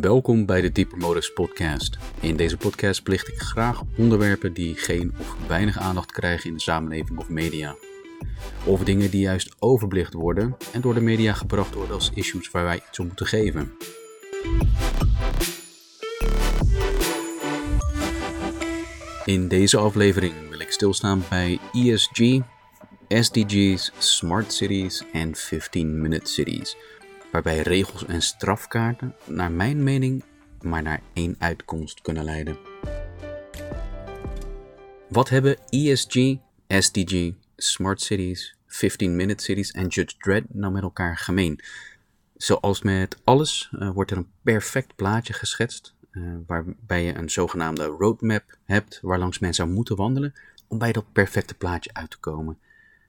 Welkom bij de Deeper Motives podcast. In deze podcast plicht ik graag onderwerpen die geen of weinig aandacht krijgen in de samenleving of media. Over dingen die juist overbelicht worden en door de media gebracht worden als issues waar wij iets om moeten geven. In deze aflevering wil ik stilstaan bij ESG, SDG's, Smart Cities en 15-Minute Cities waarbij regels en strafkaarten, naar mijn mening, maar naar één uitkomst kunnen leiden. Wat hebben ESG, SDG, Smart Cities, 15-Minute Cities en Judge Dredd nou met elkaar gemeen? Zoals met alles uh, wordt er een perfect plaatje geschetst, uh, waarbij je een zogenaamde roadmap hebt waarlangs men zou moeten wandelen om bij dat perfecte plaatje uit te komen.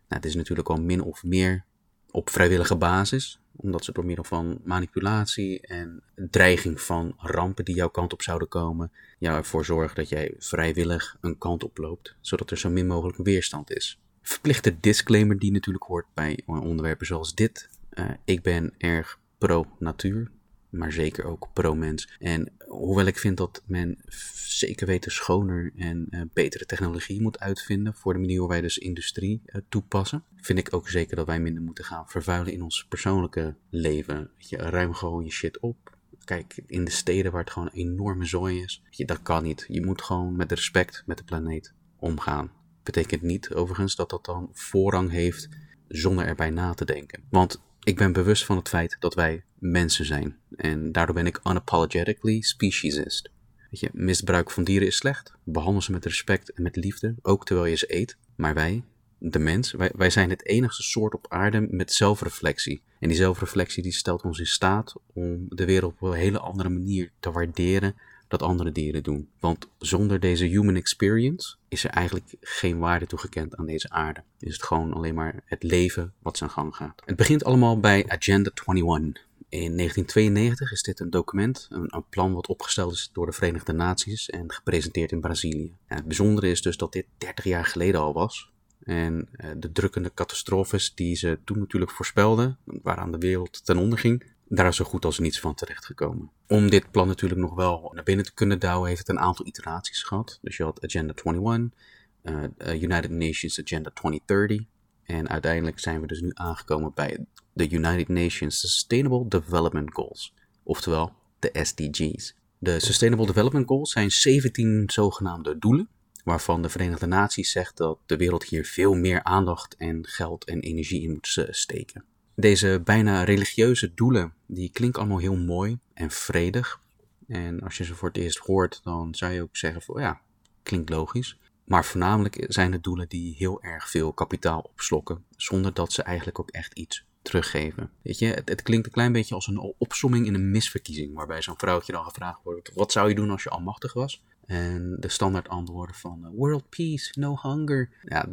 Nou, het is natuurlijk al min of meer op vrijwillige basis, omdat ze door middel van manipulatie en dreiging van rampen die jouw kant op zouden komen, jou ervoor zorgen dat jij vrijwillig een kant oploopt, zodat er zo min mogelijk weerstand is. Verplichte disclaimer die natuurlijk hoort bij onderwerpen zoals dit. Uh, ik ben erg pro-natuur, maar zeker ook pro-mens. En hoewel ik vind dat men zeker weten schoner en uh, betere technologie moet uitvinden voor de manier waarop wij dus industrie uh, toepassen, vind ik ook zeker dat wij minder moeten gaan vervuilen in ons persoonlijke leven. Je, ruim gewoon je shit op. Kijk, in de steden waar het gewoon enorme zooi is, dat kan niet. Je moet gewoon met respect met de planeet omgaan. Betekent niet overigens dat dat dan voorrang heeft zonder erbij na te denken. Want ik ben bewust van het feit dat wij mensen zijn. En daardoor ben ik unapologetically speciesist. Weet je, misbruik van dieren is slecht. Behandel ze met respect en met liefde, ook terwijl je ze eet. Maar wij, de mens, wij, wij zijn het enigste soort op aarde met zelfreflectie. En die zelfreflectie die stelt ons in staat om de wereld op een hele andere manier te waarderen dat andere dieren doen. Want zonder deze human experience is er eigenlijk geen waarde toegekend aan deze aarde. Is het gewoon alleen maar het leven wat zijn gang gaat. Het begint allemaal bij Agenda 21. In 1992 is dit een document, een, plan wat opgesteld is door de Verenigde Naties en gepresenteerd in Brazilië. Het bijzondere is dus dat dit 30 jaar geleden al was. En uh, de drukkende catastrofes die ze toen natuurlijk voorspelden, waaraan de wereld ten onder ging, daar is zo goed als niets van terechtgekomen. Om dit plan natuurlijk nog wel naar binnen te kunnen douwen, heeft het een aantal iteraties gehad. Dus je had Agenda 21, uh, uh, United Nations Agenda 2030. En uiteindelijk zijn we dus nu aangekomen bij de United Nations Sustainable Development Goals, oftewel de SDG's. De Sustainable Development Goals zijn 17 zogenaamde doelen, waarvan de Verenigde Naties zegt dat de wereld hier veel meer aandacht en geld en energie in moet steken. Deze bijna religieuze doelen, die klinken allemaal heel mooi en vredig. En als je ze voor het eerst hoort, dan zou je ook zeggen van ja, klinkt logisch. Maar voornamelijk zijn het doelen die heel erg veel kapitaal opslokken, zonder dat ze eigenlijk ook echt iets teruggeven. Weet je, het, het, klinkt een klein beetje als een opsomming in een misverkiezing, waarbij zo'n vrouwtje dan gevraagd wordt: wat zou je doen als je almachtig was? En de standaard antwoorden van uh, world peace, no hunger. Ja,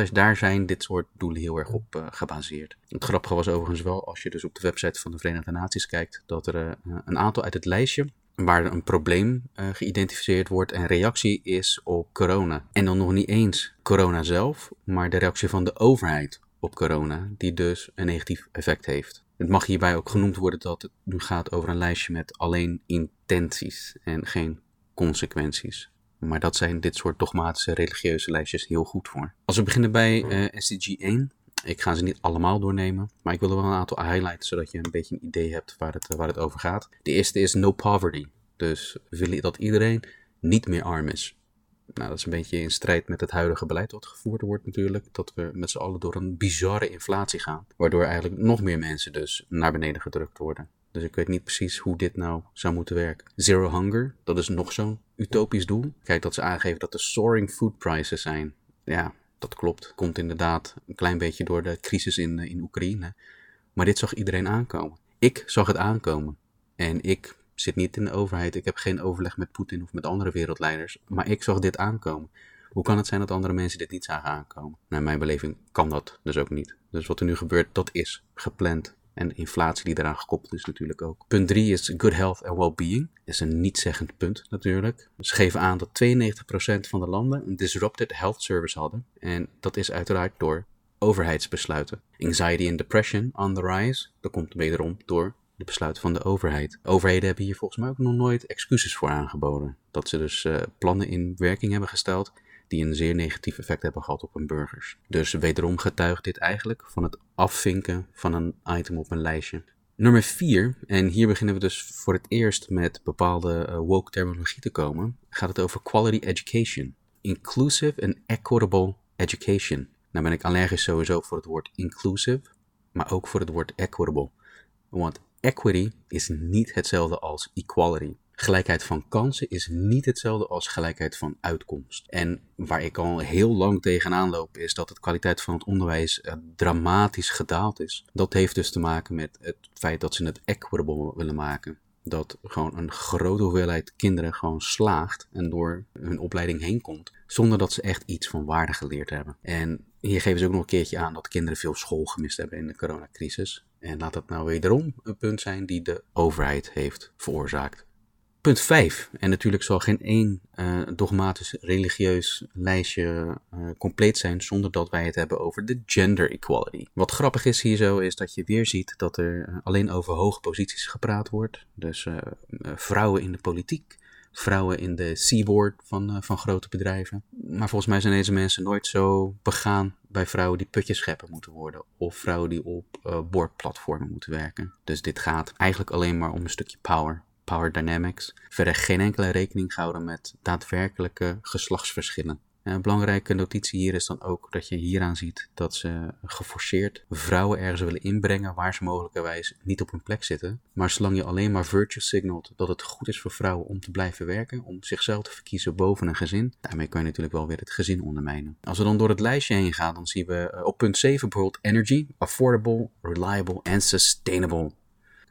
is, daar zijn dit soort doelen heel erg op uh, gebaseerd. Het grappige was overigens wel, als je dus op de website van de Verenigde Naties kijkt, dat er uh, een aantal uit het lijstje waar een probleem geïdentificeerd wordt en reactie is op corona. En dan nog niet eens corona zelf, maar de reactie van de overheid op corona, die dus een negatief effect heeft. Het mag hierbij ook genoemd worden dat het nu gaat over een lijstje met alleen intenties en geen consequenties. Maar dat zijn dit soort dogmatische religieuze lijstjes heel goed voor. Als we beginnen bij uh, SDG 1. Ik ga ze niet allemaal doornemen, maar ik wil er wel een aantal highlighten zodat je een beetje een idee hebt waar het, waar het over gaat. De eerste is no poverty. Dus we willen dat iedereen niet meer arm is. Nou, dat is een beetje in strijd met het huidige beleid wat gevoerd wordt natuurlijk. Dat we met z'n allen door een bizarre inflatie gaan. Waardoor eigenlijk nog meer mensen dus naar beneden gedrukt worden. Dus ik weet niet precies hoe dit nou zou moeten werken. Zero hunger, dat is nog zo'n utopisch doel. Kijk dat ze aangeven dat er soaring food prices zijn. Ja, dat klopt. Komt inderdaad een klein beetje door de crisis in, in Oekraïne. Maar dit zag iedereen aankomen. Ik zag het aankomen. En ik zit niet in de overheid. Ik heb geen overleg met Poetin of met andere wereldleiders. Maar ik zag dit aankomen. Hoe kan het zijn dat andere mensen dit niet zagen aankomen? Naar mijn beleving kan dat dus ook niet. Dus wat er nu gebeurt, dat is gepland. En inflatie die eraan gekoppeld is natuurlijk ook. Punt 3 is good health and well-being. Dat is een niet-zeggend punt natuurlijk. Ze geven aan dat 92% van de landen een disrupted health service hadden. En dat is uiteraard door overheidsbesluiten. Anxiety and depression on the rise. Dat komt wederom door de besluiten van de overheid. Overheden hebben hier volgens mij ook nog nooit excuses voor aangeboden. Dat ze dus uh, plannen in werking hebben gesteld die een zeer negatief effect hebben gehad op hun burgers. Dus wederom getuigt dit eigenlijk van het afvinken van een item op een lijstje. Nummer 4, en hier beginnen we dus voor het eerst met bepaalde uh, woke terminologie te komen, gaat het over quality education. Inclusive and equitable education. Nou ben ik allergisch sowieso voor het woord inclusive, maar ook voor het woord equitable. Want equity is niet hetzelfde als equality. Gelijkheid van kansen is niet hetzelfde als gelijkheid van uitkomst. En waar ik al heel lang tegenaan loop, is dat de kwaliteit van het onderwijs uh, dramatisch gedaald is. Dat heeft dus te maken met het feit dat ze het equitable willen maken. Dat gewoon een grote hoeveelheid kinderen gewoon slaagt en door hun opleiding heen komt, zonder dat ze echt iets van waarde geleerd hebben. En hier geven ze ook nog een keertje aan dat kinderen veel school gemist hebben in de coronacrisis. En laat dat nou wederom een punt zijn die de overheid heeft veroorzaakt. Punt 5. En natuurlijk zal geen één uh, dogmatisch religieus lijstje uh, compleet zijn zonder dat wij het hebben over de gender equality. Wat grappig is hier zo is dat je weer ziet dat er eh, alleen over hoge posities gepraat wordt. Dus vrouwen in de politiek, vrouwen in de C-board van, van grote bedrijven. Maar volgens mij zijn deze mensen nooit zo begaan bij vrouwen die putjes scheppen moeten worden. Of vrouwen die op boordplatformen moeten werken. Dus dit gaat eigenlijk alleen maar om een stukje power. Power Dynamics verder geen enkele rekening gehouden met daadwerkelijke geslachtsverschillen. Een belangrijke notitie hier is dan ook dat je hieraan ziet dat ze geforceerd vrouwen ergens willen inbrengen waar ze mogelijkerwijs niet op hun plek zitten. Maar zolang je alleen maar virtue signalt dat het goed is voor vrouwen om te blijven werken, om zichzelf te verkiezen boven een gezin, daarmee kan je natuurlijk wel weer het gezin ondermijnen. Als we dan door het lijstje heen gaan, dan zien we eh, op punt 7 bijvoorbeeld energy, affordable, reliable en sustainable.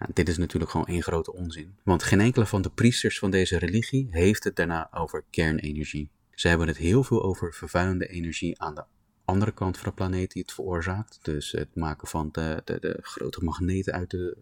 Nou, dit is natuurlijk gewoon één grote onzin. Want geen enkele van de priesters van deze religie heeft het daarna over kernenergie. Ze hebben het heel veel over vervuilende energie aan de andere kant van de planeet die het veroorzaakt. Dus het maken van de, de, de grote magneten uit de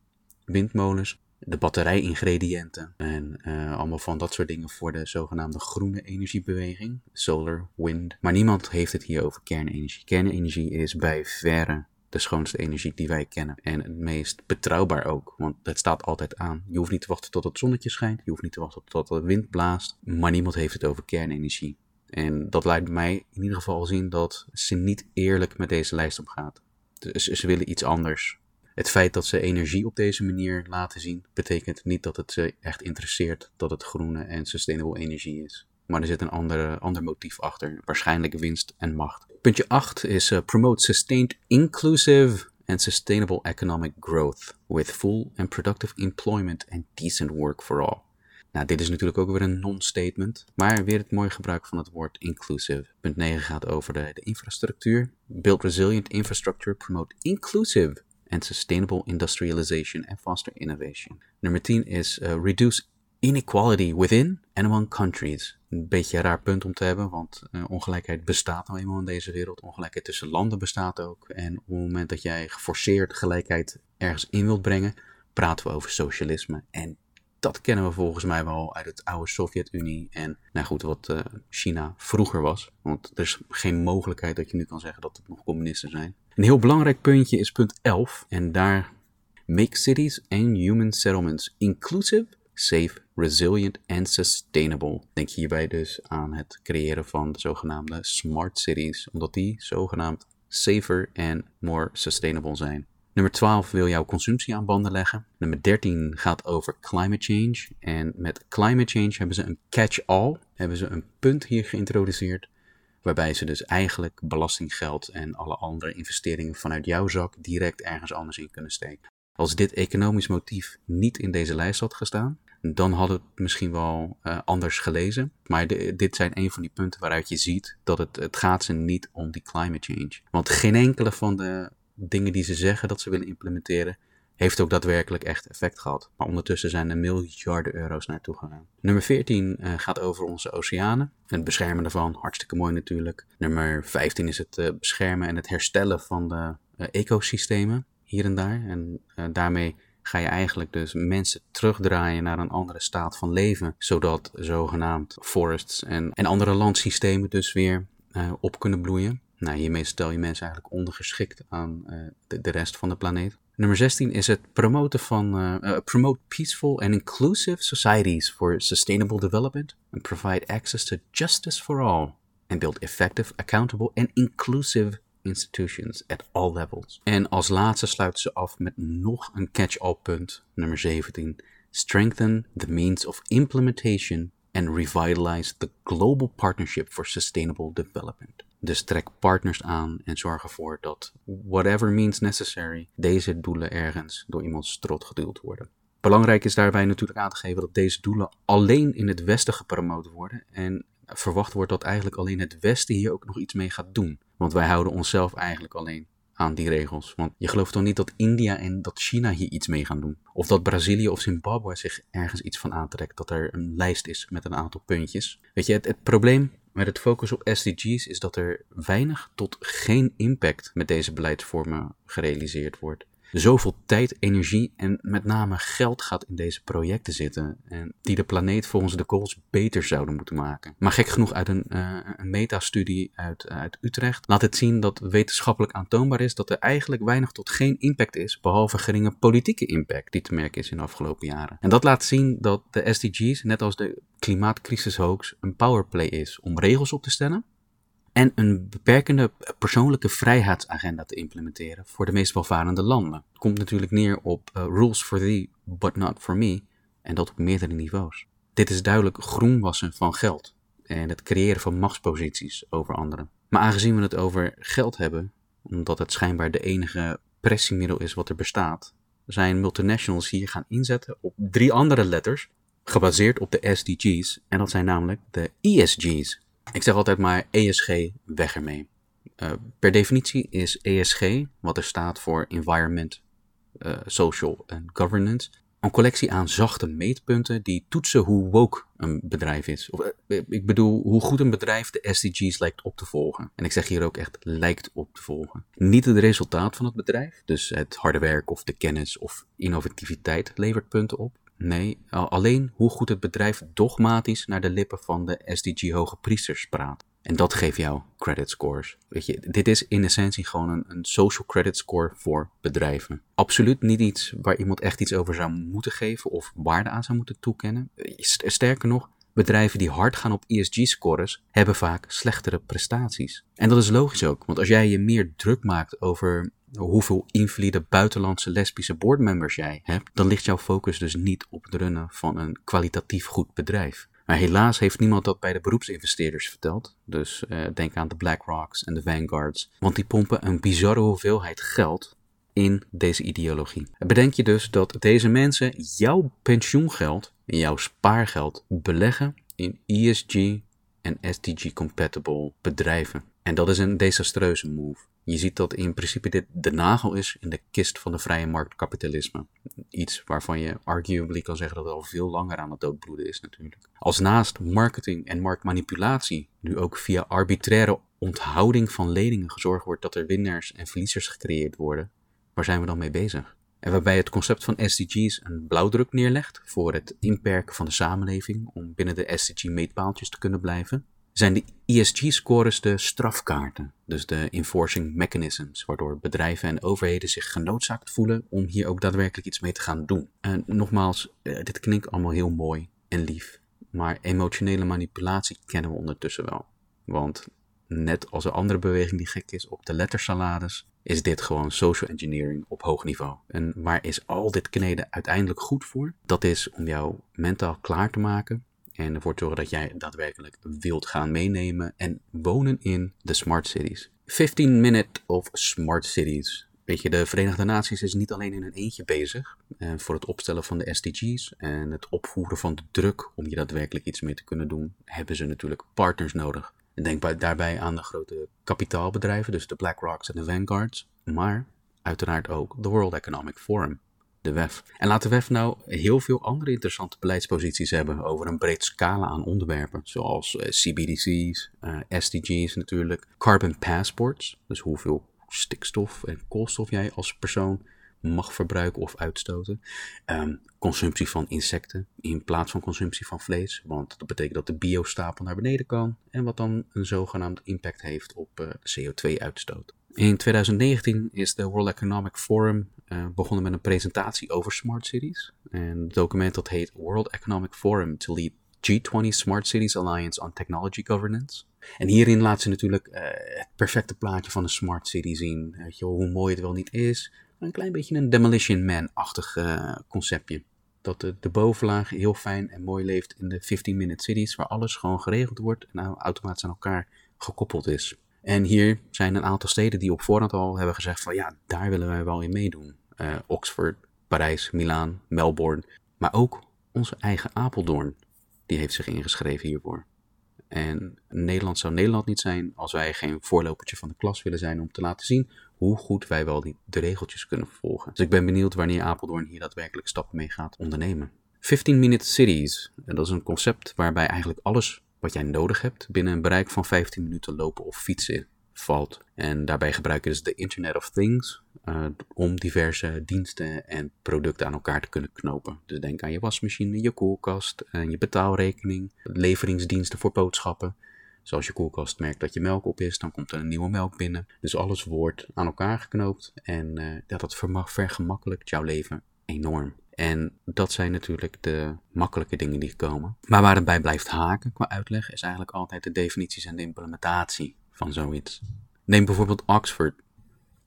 windmolens, de batterijingrediënten en uh, allemaal van dat soort dingen voor de zogenaamde groene energiebeweging, solar, wind. Maar niemand heeft het hier over kernenergie. Kernenergie is bij verre de schoonste energie die wij kennen. En het meest betrouwbaar ook, want het staat altijd aan. Je hoeft niet te wachten tot het zonnetje schijnt, je hoeft niet te wachten tot de wind blaast, maar niemand heeft het over kernenergie. En dat laat mij in ieder geval zien dat ze niet eerlijk met deze lijst omgaat. Ze willen iets anders. Het feit dat ze energie op deze manier laten zien, betekent niet dat het ze echt interesseert dat het groene en sustainable energie is. Maar er zit een andere, ander motief achter, waarschijnlijk winst en macht. Puntje 8 is uh, promote sustained inclusive and sustainable economic growth with full and productive employment and decent work for all. Nou, dit is natuurlijk ook weer een non-statement, maar weer het mooie gebruik van het woord inclusive. Punt 9 gaat over de, de infrastructuur. Build resilient infrastructure, promote inclusive and sustainable industrialization and foster innovation. Nummer 10 is uh, reduce inequality within and among countries. Een beetje een raar punt om te hebben, want uh, ongelijkheid bestaat nou eenmaal in deze wereld. Ongelijkheid tussen landen bestaat ook. En op het moment dat jij geforceerd gelijkheid ergens in wilt brengen, praten we over socialisme. En dat kennen we volgens mij wel uit het oude Sovjet-Unie en nou goed, wat uh, China vroeger was. Want er is geen mogelijkheid dat je nu kan zeggen dat het nog communisten zijn. Een heel belangrijk puntje is punt 11 en daar make cities and human settlements inclusive safe, resilient en sustainable. Denk hierbij dus aan het creëren van de zogenaamde smart cities, omdat die zogenaamd safer en more sustainable zijn. Nummer 12 wil jouw consumptie aan banden leggen. Nummer 13 gaat over climate change. En met climate change hebben ze een catch-all, hebben ze een punt hier geïntroduceerd, waarbij ze dus eigenlijk belastinggeld en alle andere investeringen vanuit jouw zak direct ergens anders in kunnen steken. Als dit economisch motief niet in deze lijst had gestaan, dan had het misschien wel uh, anders gelezen. Maar dit zijn een van die punten waaruit je ziet dat het, het gaat ze niet om die climate change. Want geen enkele van de dingen die ze zeggen dat ze willen implementeren, heeft ook daadwerkelijk echt effect gehad. Maar ondertussen zijn er miljarden euro's naartoe gegaan. Nummer 14 uh, eh, gaat over onze oceanen. Het beschermen daarvan, hartstikke mooi natuurlijk. Nummer 15 is het uh, beschermen en het herstellen van de ecosystemen hier en daar. En daarmee ga je eigenlijk dus mensen terugdraaien naar een andere staat van leven, zodat zogenaamd forests en, en andere landsystemen dus weer uh, op kunnen bloeien. Nou, hiermee stel je mensen eigenlijk ondergeschikt aan uh, de, de, rest van de planeet. Nummer 16 is het promoten van uh, promote peaceful and inclusive societies for sustainable development and provide access to justice for all and build effective, accountable and inclusive institutions at all levels. En als laatste sluiten ze af met nog een catch-all punt, nummer 17. Strengthen the means of implementation and revitalize the global partnership for sustainable development. Dus trek partners aan en zorg ervoor dat, whatever means necessary, deze doelen ergens door iemands strot geduwd worden. Belangrijk is daarbij natuurlijk aan te geven dat deze doelen alleen in het Westen gepromoot worden en verwacht wordt dat eigenlijk alleen het Westen hier ook nog iets mee gaat doen. Want wij houden onszelf eigenlijk alleen aan die regels. Want je gelooft toch niet dat India en dat China hier iets mee gaan doen? Of dat Brazilië of Zimbabwe zich ergens iets van aantrekt? Dat er een lijst is met een aantal puntjes. Weet je, het, het probleem met het focus op SDG's is dat er weinig tot geen impact met deze beleidsvormen gerealiseerd wordt zoveel tijd, energie en met name geld gaat in deze projecten zitten. En die de planeet volgens de goals beter zouden moeten maken. Maar gek genoeg uit een, uh, een metastudie uit, uit Utrecht laat het zien dat wetenschappelijk aantoonbaar is dat er eigenlijk weinig tot geen impact is. Behalve geringe politieke impact die te merken is in de afgelopen jaren. En dat laat zien dat de SDG's, net als de klimaatcrisis hoax, een powerplay is om regels op te stellen en een beperkende persoonlijke vrijheidsagenda te implementeren voor de meest welvarende landen. Het komt natuurlijk neer op uh, rules for thee, but not for me, en dat op meerdere niveaus. Dit is duidelijk groenwassen van geld en het creëren van machtsposities over anderen. Maar aangezien we het over geld hebben, omdat het schijnbaar de enige pressiemiddel is wat er bestaat, zijn multinationals hier gaan inzetten op drie andere letters, gebaseerd op de SDG's, en dat zijn namelijk de ESG's. Ik zeg altijd maar ESG, weg ermee. Uh, per definitie is ESG, wat er staat voor Environment, uh, Social en Governance, een collectie aan zachte meetpunten die toetsen hoe woke een bedrijf is. Of, uh, ik bedoel, hoe goed een bedrijf de SDG's lijkt op te volgen. En ik zeg hier ook echt lijkt op te volgen. Niet het resultaat van het bedrijf, dus het harde werk of de kennis of innovativiteit levert punten op. Nee, alleen hoe goed het bedrijf dogmatisch naar de lippen van de SDG-hoge priesters praat. En dat geeft jou credit scores. Weet je, dit is in essentie gewoon een, een, social credit score voor bedrijven. Absoluut niet iets waar iemand echt iets over zou moeten geven of waarde aan zou moeten toekennen. Sterker nog, bedrijven die hard gaan op ESG-scores hebben vaak slechtere prestaties. En dat is logisch ook, want als jij je meer druk maakt over hoeveel invalide buitenlandse lesbische boardmembers jij hebt, dan ligt jouw focus dus niet op het runnen van een kwalitatief goed bedrijf. Maar helaas heeft niemand dat bij de beroepsinvesteerders verteld. Dus uh, denk aan de BlackRocks en de Vanguards. Want die pompen een bizarre hoeveelheid geld in deze ideologie. Bedenk je dus dat deze mensen jouw pensioengeld en jouw spaargeld beleggen in ESG en SDG-compatible bedrijven. En dat is een desastreuze move. Je ziet dat in principe dit de nagel is in de kist van de vrije marktkapitalisme. Iets waarvan je arguably kan zeggen dat het al veel langer aan het doodbloeden is natuurlijk. Als naast marketing en marktmanipulatie nu ook via arbitraire onthouding van leningen gezorgd wordt dat er winnaars en verliezers gecreëerd worden, waar zijn we dan mee bezig? En waarbij het concept van SDG's een blauwdruk neerlegt voor het inperken van de samenleving om binnen de SDG-meetpaaltjes te kunnen blijven zijn de ESG-scores de strafkaarten, dus de enforcing mechanisms, waardoor bedrijven en overheden zich genoodzaakt voelen om hier ook daadwerkelijk iets mee te gaan doen. En nogmaals, eh, dit klinkt allemaal heel mooi en lief, maar emotionele manipulatie kennen we ondertussen wel. Want net als een andere beweging die gek is op de lettersalades, is dit gewoon social engineering op hoog niveau. En waar is al dit kneden uiteindelijk goed voor? Dat is om jou mentaal klaar te maken en ervoor te zorgen dat jij daadwerkelijk wilt gaan meenemen en wonen in de smart cities. 15 minute of smart cities. Weet je, de Verenigde Naties is niet alleen in een eentje bezig eh, voor het opstellen van de SDG's en het opvoeren van de druk om hier daadwerkelijk iets mee te kunnen doen, hebben ze natuurlijk partners nodig. En denk daarbij aan de grote kapitaalbedrijven, dus de BlackRocks en de Vanguards, maar uiteraard ook de World Economic Forum de WEF. En laat de WEF nou heel veel andere interessante beleidsposities hebben over een breed scala aan onderwerpen, zoals eh, CBDC's, eh, SDG's natuurlijk, carbon passports, dus hoeveel stikstof en koolstof jij als persoon mag verbruiken of uitstoten. Ehm, consumptie van insecten in plaats van consumptie van vlees. Want dat betekent dat de biostapel naar beneden kan. En wat dan een zogenaamd impact heeft op uh, CO2-uitstoot. In 2019 is de World Economic Forum uh, begonnen met een presentatie over smart cities. En het document dat heet World Economic Forum to Lead G20 Smart Cities Alliance on Technology Governance. En hierin laat ze natuurlijk uh, het perfecte plaatje van een smart city zien. Weet je, hoe mooi het wel niet is. Een klein beetje een Demolition Man-achtig uh, conceptje. Dat de, bovenlaag heel fijn en mooi leeft in de 15-minute cities, waar alles gewoon geregeld wordt en nou automatisch aan elkaar gekoppeld is. En hier zijn een aantal steden die op voorhand al hebben gezegd van ja, daar willen wij wel in meedoen. Uh, Oxford, Parijs, Milaan, Melbourne, maar ook onze eigen Apeldoorn, die heeft zich ingeschreven hiervoor. En Nederland zou Nederland niet zijn als wij geen voorlopertje van de klas willen zijn om te laten zien hoe goed wij wel die, de regeltjes kunnen volgen. Dus ik ben benieuwd wanneer Apeldoorn hier daadwerkelijk stappen mee gaat ondernemen. 15-minute cities, dat is een concept waarbij eigenlijk alles wat jij nodig hebt binnen een bereik van 15 minuten lopen of fietsen valt. En daarbij gebruiken ze de Internet of Things uh, om diverse diensten en producten aan elkaar te kunnen knopen. Dus denk aan je wasmachine, je koelkast, en je betaalrekening, leveringsdiensten voor boodschappen. Zoals je koelkast merkt dat je melk op is, dan komt er een nieuwe melk binnen. Dus alles wordt aan elkaar geknoopt en uh, ja, dat vergemakkelijkt jouw leven enorm. En dat zijn natuurlijk de makkelijke dingen die komen. Maar waar het bij blijft haken qua uitleg is eigenlijk altijd de definities en de implementatie van zoiets. Neem bijvoorbeeld Oxford.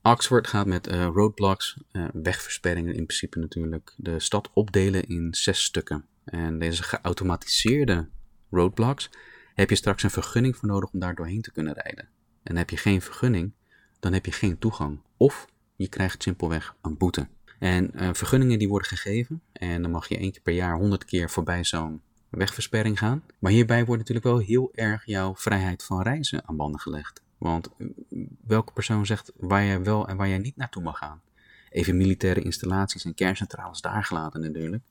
Oxford gaat met uh, roadblocks, uh, wegversperringen in principe natuurlijk, de stad opdelen in zes stukken. En deze geautomatiseerde roadblocks heb je straks een vergunning voor nodig om daar doorheen te kunnen rijden. En heb je geen vergunning, dan heb je geen toegang. Of je krijgt simpelweg een boete. En uh, vergunningen die worden gegeven en dan mag je één keer per jaar honderd keer voorbij zo'n wegversperring gaan. Maar hierbij wordt natuurlijk wel heel erg jouw vrijheid van reizen aan banden gelegd. Want eh, welke persoon zegt waar jij wel en waar jij niet naartoe mag gaan? Even militaire installaties en kerncentrales daar gelaten natuurlijk.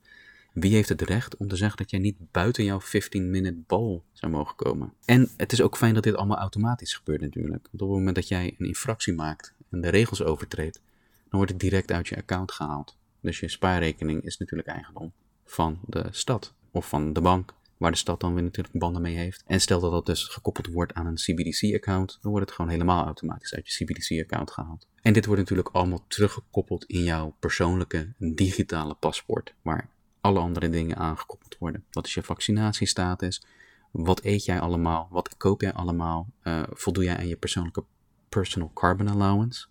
Wie heeft het recht om te zeggen dat jij niet buiten jouw 15-minute bal zou mogen komen? En het is ook fijn dat dit allemaal automatisch gebeurt natuurlijk. Want op het moment dat jij een infractie maakt en de regels overtreedt, dan wordt het direct uit je account gehaald. Dus je spaarrekening is natuurlijk eigendom van de stad of van de bank, waar de stad dan weer natuurlijk banden mee heeft. En stel dat dat dus gekoppeld wordt aan een CBDC-account, dan wordt het gewoon helemaal automatisch uit je CBDC-account gehaald. En dit wordt natuurlijk allemaal teruggekoppeld in jouw persoonlijke digitale paspoort, waar alle andere dingen aangekoppeld worden. Wat is je vaccinatiestatus? Wat eet jij allemaal? Wat koop jij allemaal? Uh, voldoe jij aan je persoonlijke personal carbon allowance?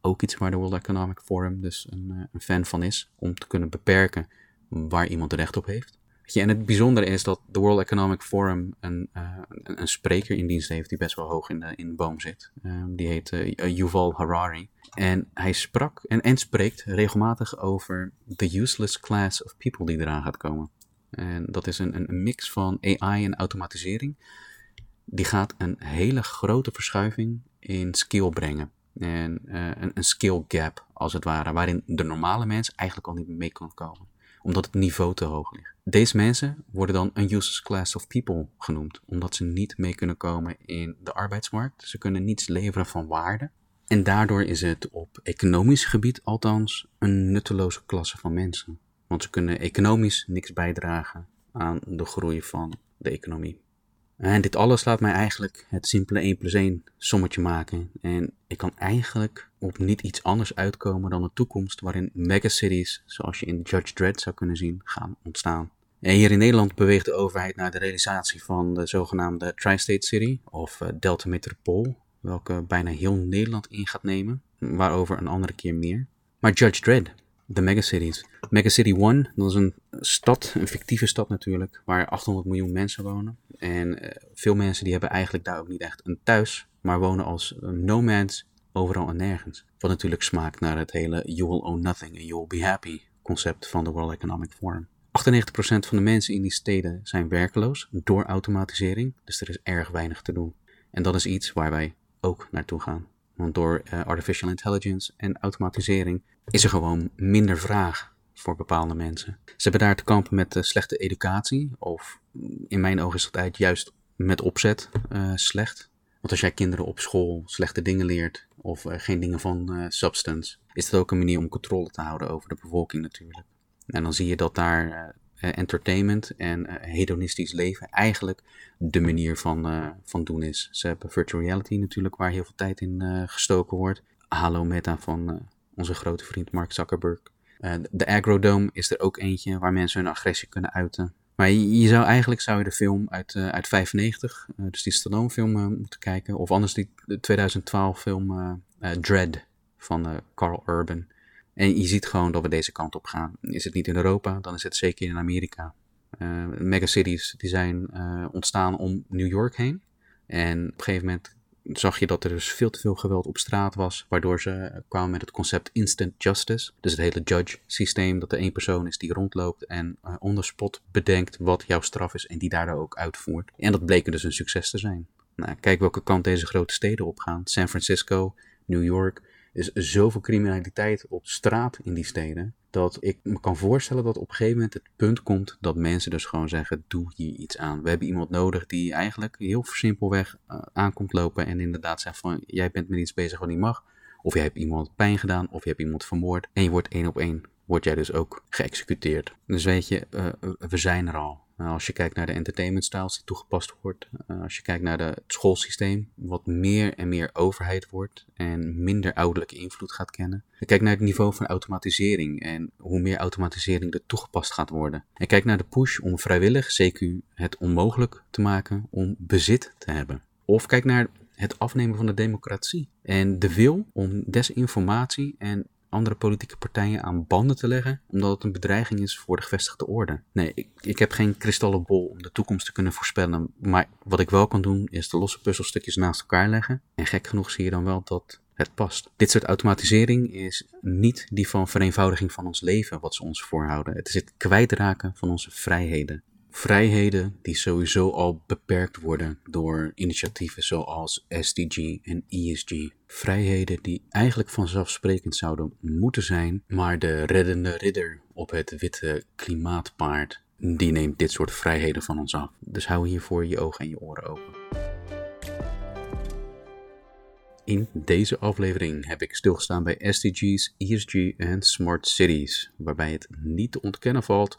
Ook iets waar de World Economic Forum dus een, uh, een fan van is, om te kunnen beperken waar iemand recht op heeft. En het bijzondere is dat de World Economic Forum een, uh, een, spreker in dienst heeft die best wel hoog in de, in de boom zit. Um, die heet uh, Yuval Harari. En hij sprak en, spreekt regelmatig over the useless class of people die eraan gaat komen. En dat is een, een mix van AI en automatisering. Die gaat een hele grote verschuiving in skill brengen. En een, een skill gap, als het ware, waarin de normale mens eigenlijk al niet mee kan komen omdat het niveau te hoog ligt. Deze mensen worden dan een useless class of people genoemd, omdat ze niet mee kunnen komen in de arbeidsmarkt. Ze kunnen niets leveren van waarde. En daardoor is het op economisch gebied althans een nutteloze klasse van mensen. Want ze kunnen economisch niks bijdragen aan de groei van de economie. En dit alles laat mij eigenlijk het simpele 1 plus 1 sommetje maken. En ik kan eigenlijk op niet iets anders uitkomen dan een toekomst waarin megacities, zoals je in Judge Dredd zou kunnen zien, gaan ontstaan. En hier in Nederland beweegt de overheid naar de realisatie van de zogenaamde Tri-State City of uh, Delta Metropool, welke bijna heel Nederland in gaat nemen, waarover een andere keer meer. Maar Judge Dredd, de megacities. Megacity One, dat is een stad, een fictieve stad natuurlijk, waar 800 miljoen mensen wonen. En uh, veel mensen die hebben eigenlijk daar ook niet echt een thuis, maar wonen als nomads overal en nergens. Wat natuurlijk smaakt naar het hele you will own nothing and you will be happy concept van de World Economic Forum. 98% van de mensen in die steden zijn werkeloos door automatisering, dus er is erg weinig te doen. En dat is iets waar wij ook naartoe gaan. Want door uh, artificial intelligence en automatisering is er gewoon minder vraag voor bepaalde mensen. Ze hebben daar te kampen met uh, slechte educatie, of in mijn ogen is dat juist met opzet uh, slecht. Want als jij kinderen op school slechte dingen leert, of geen dingen van substance, is dat ook een manier om controle te houden over de bevolking natuurlijk. En dan zie je dat daar entertainment en hedonistisch leven eigenlijk de manier van, van doen is. Ze hebben virtual reality natuurlijk, waar heel veel tijd in gestoken wordt. Halo Meta van onze grote vriend Mark Zuckerberg. de Agrodome is er ook eentje waar mensen hun agressie kunnen uiten. Maar je, zou eigenlijk zou je de film uit, uh, uit 95, uh, dus die Stallone film moeten kijken. Of anders die 2012 film Dread van Carl Urban. En je ziet gewoon dat we deze kant op gaan. Is het niet in Europa, dan is het zeker in Amerika. megacities die zijn ontstaan om New York heen. En op een gegeven moment zag je dat er dus veel te veel geweld op straat was, waardoor ze kwamen met het concept instant justice. Dus het hele judge systeem, dat er één persoon is die rondloopt en uh, on the spot bedenkt wat jouw straf is en die daar ook uitvoert. En dat bleek dus een succes te zijn. Nou, kijk welke kant deze grote steden opgaan. San Francisco, New York. Is zoveel criminaliteit op straat in die steden dat ik me kan voorstellen dat op een gegeven moment het punt komt dat mensen dus gewoon zeggen: doe hier iets aan. We hebben iemand nodig die eigenlijk heel simpelweg uh, aankomt lopen en inderdaad zegt van jij bent met iets bezig wat niet mag. Of je hebt iemand pijn gedaan, of je hebt iemand vermoord. En je wordt één op één, word jij dus ook geëxecuteerd. Dus weet je, uh, we zijn er al. Nou, als je kijkt naar de entertainment styles die toegepast wordt, uh, als je kijkt naar de, het schoolsysteem, wat meer en meer overheid wordt en minder ouderlijke invloed gaat kennen. Je kijkt naar het niveau van automatisering en hoe meer automatisering er toegepast gaat worden. En kijk naar de push om vrijwillig, CQ, het onmogelijk te maken om bezit te hebben. Of kijk naar het afnemen van de democratie en de wil om desinformatie en andere politieke partijen aan banden te leggen, omdat het een bedreiging is voor de gevestigde orde. Nee, ik, ik heb geen kristallenbol om de toekomst te kunnen voorspellen, maar wat ik wel kan doen is de losse puzzelstukjes naast elkaar leggen. En gek genoeg zie je dan wel dat het past. Dit soort automatisering is niet die van vereenvoudiging van ons leven wat ze ons voorhouden. Het is het kwijtraken van onze vrijheden. Vrijheden die sowieso al beperkt worden door initiatieven zoals SDG en ESG. Vrijheden die eigenlijk vanzelfsprekend zouden moeten zijn, maar de reddende ridder op het witte klimaatpaard, die neemt dit soort vrijheden van ons af. Dus hou hiervoor je ogen en je oren open. In deze aflevering heb ik stilgestaan bij SDG's, ESG en Smart Cities, waarbij het niet te ontkennen valt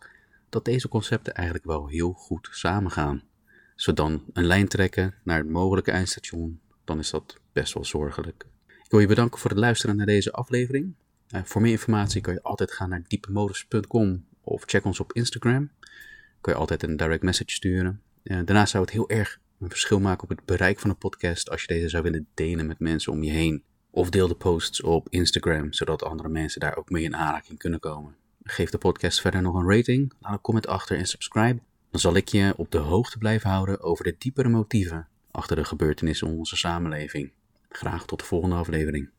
dat deze concepten eigenlijk wel heel goed samengaan. Zo dan een lijn trekken naar het mogelijke eindstation, dan is dat best wel zorgelijk. Ik wil je bedanken voor het luisteren naar deze aflevering. Uh, voor meer informatie kan je altijd gaan naar diepemodus.com of check ons op Instagram. Kun je altijd een direct message sturen. Uh, daarnaast zou het heel erg een verschil maken op het bereik van de podcast als je deze zou willen delen met mensen om je heen. Of deel de posts op Instagram, zodat andere mensen daar ook mee in aanraking kunnen komen. Geef de podcast verder nog een rating, laat een comment achter en subscribe. Dan zal ik je op de hoogte blijven houden over de diepere motieven achter de gebeurtenissen in onze samenleving. Graag tot de volgende aflevering.